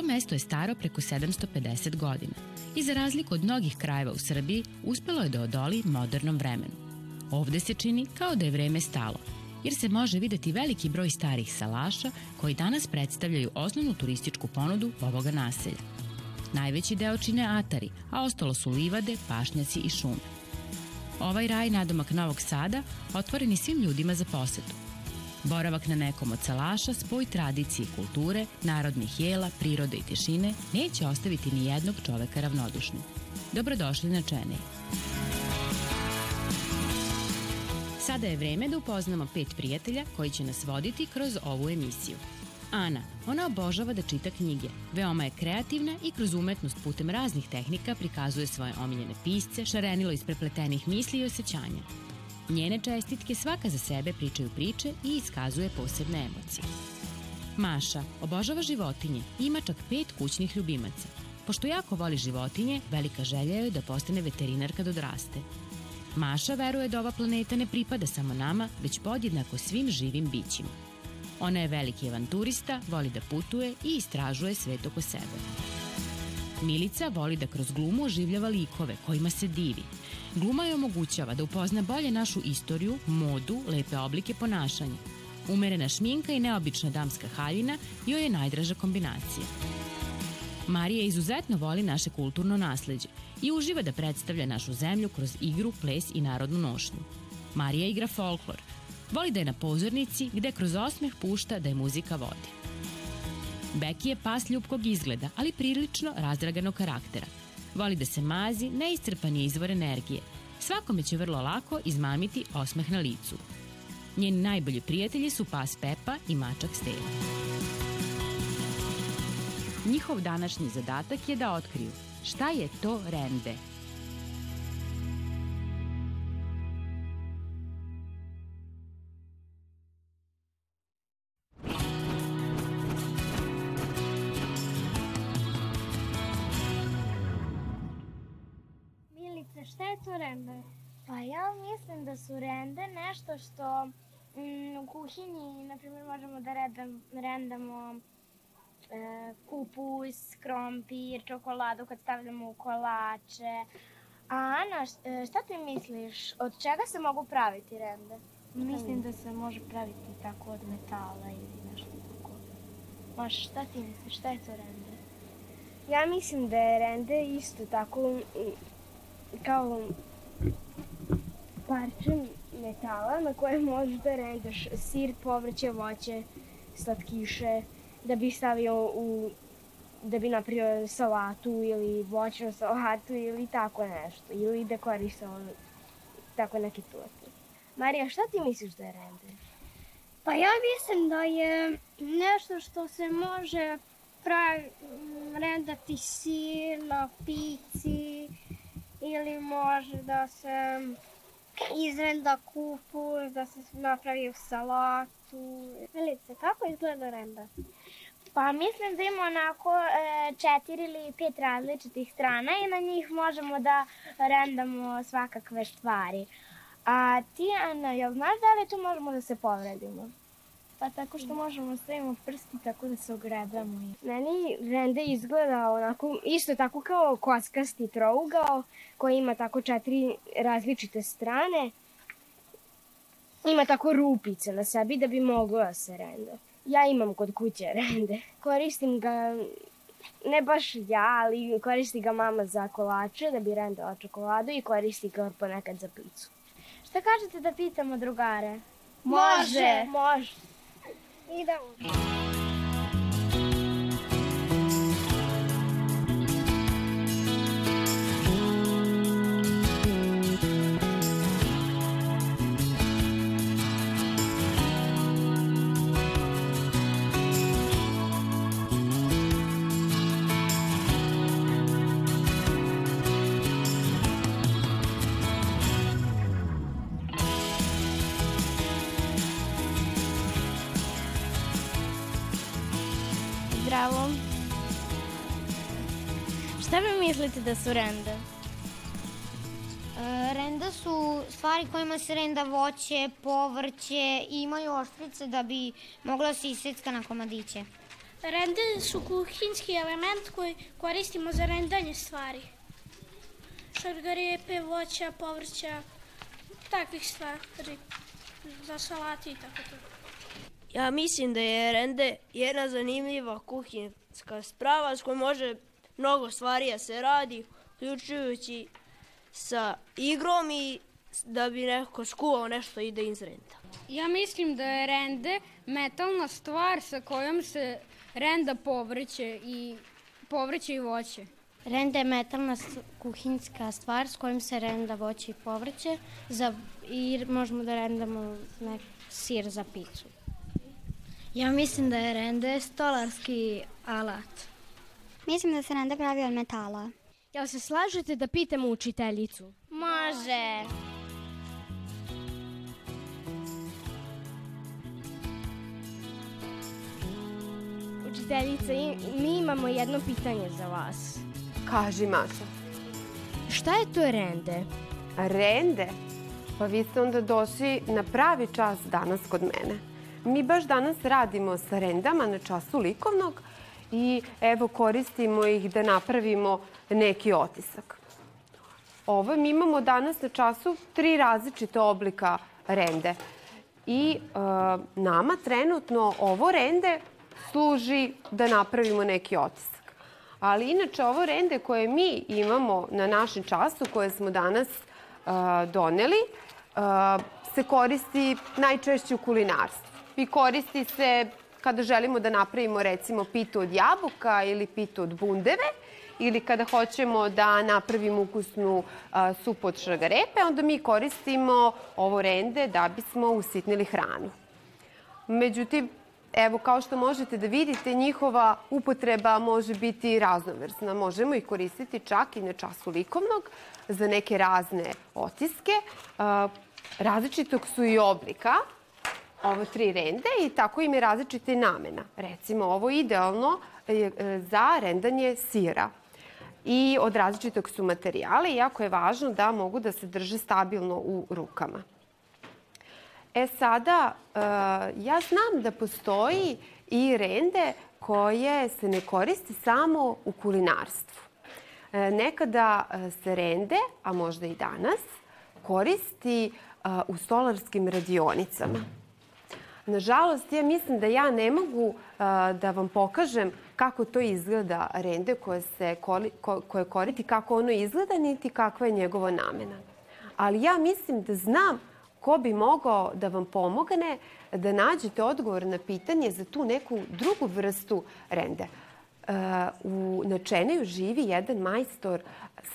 Ovo mesto je staro preko 750 godina i za razliku od mnogih krajeva u Srbiji uspelo je da odoli modernom vremenu. Ovde se čini kao da je vreme stalo, jer se može videti veliki broj starih salaša koji danas predstavljaju osnovnu turističku ponudu ovoga naselja. Najveći deo čine atari, a ostalo su livade, pašnjaci i šume. Ovaj raj nadomak Novog Sada otvoren je svim ljudima za posetu. Boravak na nekom od salaša, spoj tradicije i kulture, narodnih jela, prirode i tišine neće ostaviti ni jednog čoveka ravnodušnim. Dobrodošli na Čenej. Sada je vreme da upoznamo pet prijatelja koji će nas voditi kroz ovu emisiju. Ana, ona obožava da čita knjige. Veoma je kreativna i kroz umetnost putem raznih tehnika prikazuje svoje omiljene pisce, šarenilo iz prepletenih misli i osjećanja. Njene čestitke svaka za sebe pričaju priče i iskazuje posebne emocije. Maša obožava životinje i ima čak pet kućnih ljubimaca. Pošto jako voli životinje, velika želja je da postane veterinar kad odraste. Maša veruje da ova planeta ne pripada samo nama, već podjednako svim živim bićima. Ona je veliki avanturista, voli da putuje i istražuje svet oko sebe. Milica voli da kroz glumu oživljava likove kojima se divi. Gluma je omogućava da upozna bolje našu istoriju, modu, lepe oblike ponašanja. Umerena šminka i neobična damska haljina joj je najdraža kombinacija. Marija izuzetno voli naše kulturno nasleđe i uživa da predstavlja našu zemlju kroz igru, ples i narodnu nošnju. Marija igra folklor, voli da je na pozornici gde kroz osmeh pušta da je muzika vodi. Beki je pas ljubkog izgleda, ali prilično razdraganog karaktera. Voli da se mazi, neiscrpan je izvor energije. Svakome će vrlo lako izmamiti osmeh na licu. Njeni najbolji prijatelji su pas Pepa i mačak Steva. Njihov današnji zadatak je da otkriju šta je to rende. Šta je to rende? Pa ja mislim da su rende nešto što mm, u kuhinji, na primjer, možemo da redam, rendamo e, kupus, krompir, čokoladu kad stavljamo u kolače. A Ana, e, šta ti misliš, od čega se mogu praviti rende? Mislim da se može praviti tako od metala ili nešto tako. Maš, šta ti misliš, šta je to rende? Ja mislim da je rende isto tako mm, kao parče metala na koje možeš da rendaš sir, povrće, voće, slatkiše, da bi stavio u da bi napravio salatu ili voćnu salatu ili tako nešto. Ili dekorisao tako neki tortu. Marija, šta ti misliš da je rende? Pa ja mislim da je nešto što se može pravi, rendati sir na pici ili može da se izrenda kupus, da se napravi u salatu. Milice, kako izgleda renda? Pa mislim da ima onako e, četiri ili pet različitih strana i na njih možemo da rendamo svakakve stvari. A ti, Ana, jel znaš da li tu možemo da se povredimo? Pa tako što možemo stavimo prsti tako da se ogrebamo. Meni rende izgleda onako, isto tako kao kockasti trougao koji ima tako četiri različite strane. Ima tako rupice na sebi da bi moglo da se rende. Ja imam kod kuće rende. Koristim ga, ne baš ja, ali koristi ga mama za kolače da bi rendala čokoladu i koristi ga ponekad za picu. Šta kažete da pitamo drugare? Može. Može. 一到五。十 mislite da su rende? E, Renda su stvari kojima se renda voće, povrće i imaju oštrice da bi mogla da se isecka na komadiće. Rende su kuhinski element koji koristimo za rendanje stvari. Šargarepe, voća, povrća, takvih stvari. Za salati i tako to. Ja mislim da je rende jedna zanimljiva kuhinska sprava s kojom može mnogo stvari da se radi, uključujući sa igrom i da bi neko skuvao nešto i da izrenda. Ja mislim da je rende metalna stvar sa kojom se renda povrće i povrće i voće. Renda je metalna kuhinska stvar s kojom se renda voće i povrće za, i možemo da rendamo nek sir za picu. Ja mislim da je rende stolarski alat. Mislim da se rende pravi od metala. Jel se slažete da pitamo učiteljicu? Može. Učiteljice, mi imamo jedno pitanje za vas. Kaži, Maša. Šta je to rende? Rende? Pa vi ste onda došli na pravi čas danas kod mene. Mi baš danas radimo sa rendama na času likovnog i evo koristimo ih da napravimo neki otisak. Ovo mi imamo danas na času tri različite oblika rende. I e, nama trenutno ovo rende služi da napravimo neki otisak. Ali inače ovo rende koje mi imamo na našem času, koje smo danas uh, doneli, uh, se koristi najčešće u kulinarstvu. I koristi se kada želimo da napravimo recimo pitu od jabuka ili pitu od bundeve ili kada hoćemo da napravimo ukusnu uh, supu od šargarepe, onda mi koristimo ovo rende da bismo usitnili hranu. Međutim, Evo, kao što možete da vidite, njihova upotreba može biti raznovrsna. Možemo ih koristiti čak i na času likovnog za neke razne otiske. Različitog su i oblika, ovo tri rende i tako im je različita namena. Recimo, ovo idealno e, za rendanje sira i od različitog su materijala i jako je važno da mogu da se drže stabilno u rukama. E sada, e, ja znam da postoji i rende koje se ne koristi samo u kulinarstvu. E, nekada se rende, a možda i danas, koristi u stolarskim radionicama. Nažalost, ja mislim da ja ne mogu da vam pokažem kako to izgleda rende koje se koje koristi, kako ono izgleda, niti kakva je njegova namena. Ali ja mislim da znam ko bi mogao da vam pomogne da nađete odgovor na pitanje za tu neku drugu vrstu rende. U Načeneju živi jedan majstor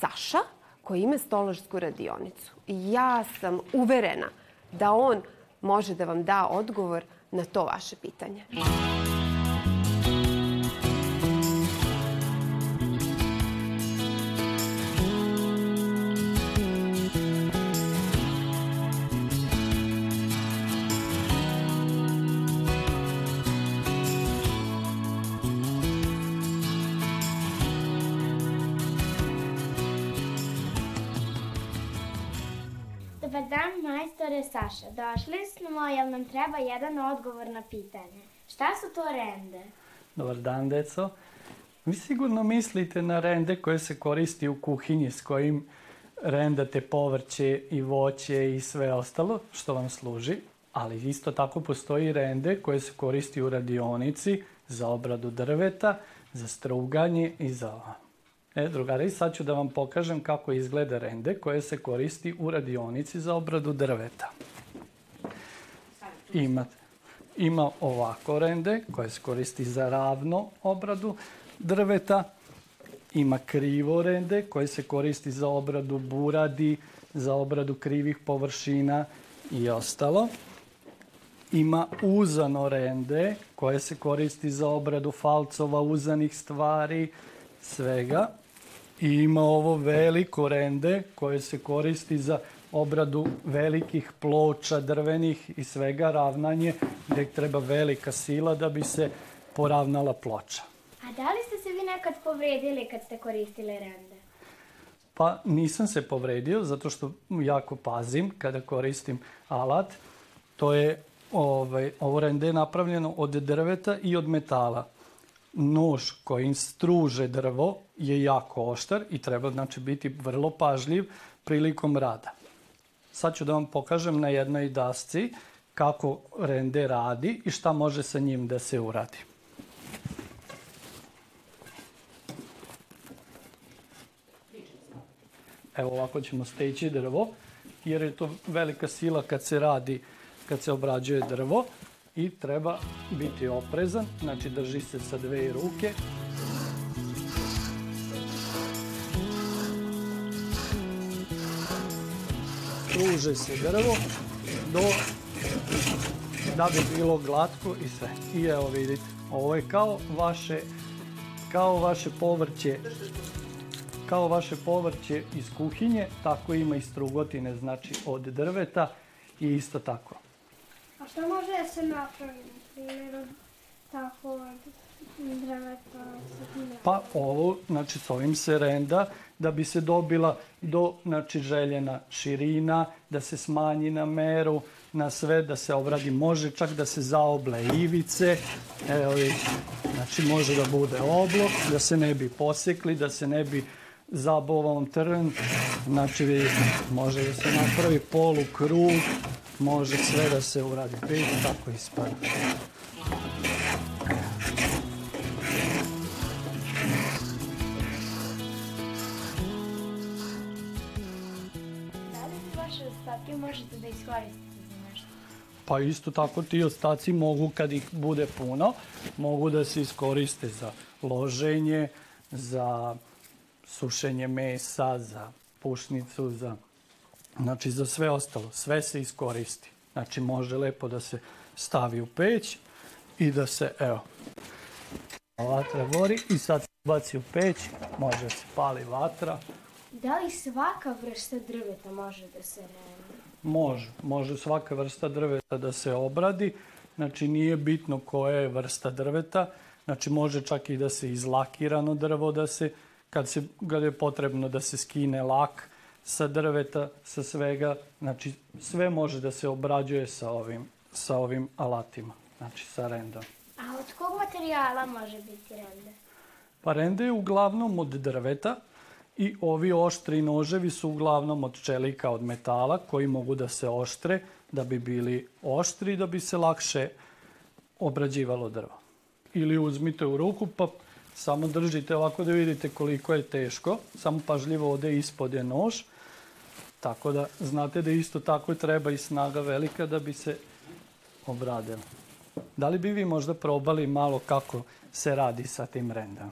Saša koji ima stolarsku radionicu. I ja sam uverena da on može da vam da odgovor na to vaše pitanje. Majstore Saša, došli smo jer nam treba jedan odgovor na pitanje. Šta su to rende? Dobar dan, deco. Vi sigurno mislite na rende koje se koristi u kuhinji s kojim rendate povrće i voće i sve ostalo što vam služi, ali isto tako postoji rende koje se koristi u radionici za obradu drveta, za struganje i za E, drugari, sad ću da vam pokažem kako izgleda rende koje se koristi u radionici za obradu drveta. Ima, ima ovako rende koje se koristi za ravno obradu drveta. Ima krivo rende koje se koristi za obradu buradi, za obradu krivih površina i ostalo. Ima uzano rende koje se koristi za obradu falcova, uzanih stvari, svega i ima ovo veliko rende koje se koristi za obradu velikih ploča, drvenih i svega ravnanje gde treba velika sila da bi se poravnala ploča. A da li ste se vi nekad povredili kad ste koristili rende? Pa nisam se povredio zato što jako pazim kada koristim alat. To je ovaj, ovo rende je napravljeno od drveta i od metala. Nož kojim struže drvo je jako oštar i treba znači biti vrlo pažljiv prilikom rada. Sad ću da vam pokažem na jednoj dasci kako rende radi i šta može sa njim da se uradi. Evo ovako ćemo steći drvo, jer je to velika sila kad se radi, kad se obrađuje drvo i treba biti oprezan, znači drži se sa dve ruke. Kruže se drvo do da bi bilo glatko i sve. I evo vidite, ovo je kao vaše kao vaše povrće kao vaše povrće iz kuhinje, tako ima i strugotine, znači od drveta i isto tako. Šta može da se napravi, na primjer, tako od drveta? Pa ovo, znači s ovim se renda da bi se dobila do znači, željena širina, da se smanji na meru, na sve, da se obradi, može čak da se zaoble ivice, evo znači može da bude oblok, da se ne bi posekli, da se ne bi zabovom trn, znači može da se napravi polu krug, može sve da se uradi, vidite kako ispada. Da li vaše ostatke možete da iskoristite za nešto? Pa isto tako ti ostaci mogu, kad ih bude puno, mogu da se iskoriste za loženje, za sušenje mesa, za pušnicu, za, znači za sve ostalo. Sve se iskoristi. Znači može lepo da se stavi u peć i da se, evo, vatra gori i sad se baci u peć, može da se pali vatra. Da li svaka vrsta drveta može da se rende? Može, može svaka vrsta drveta da se obradi, znači nije bitno koja je vrsta drveta, znači može čak i da se izlakirano drvo da se, kad, se, kad je potrebno da se skine lak sa drveta, sa svega, znači sve može da se obrađuje sa ovim, sa ovim alatima, znači sa rendom. A od kog materijala može biti rende? Pa rende je uglavnom od drveta i ovi oštri noževi su uglavnom od čelika, od metala koji mogu da se oštre da bi bili oštri i da bi se lakše obrađivalo drvo. Ili uzmite u ruku pa samo držite ovako da vidite koliko je teško, samo pažljivo ode ispod je nož, tako da znate da isto tako treba i snaga velika da bi se obradilo. Da li bi vi možda probali malo kako se radi sa tim rendama?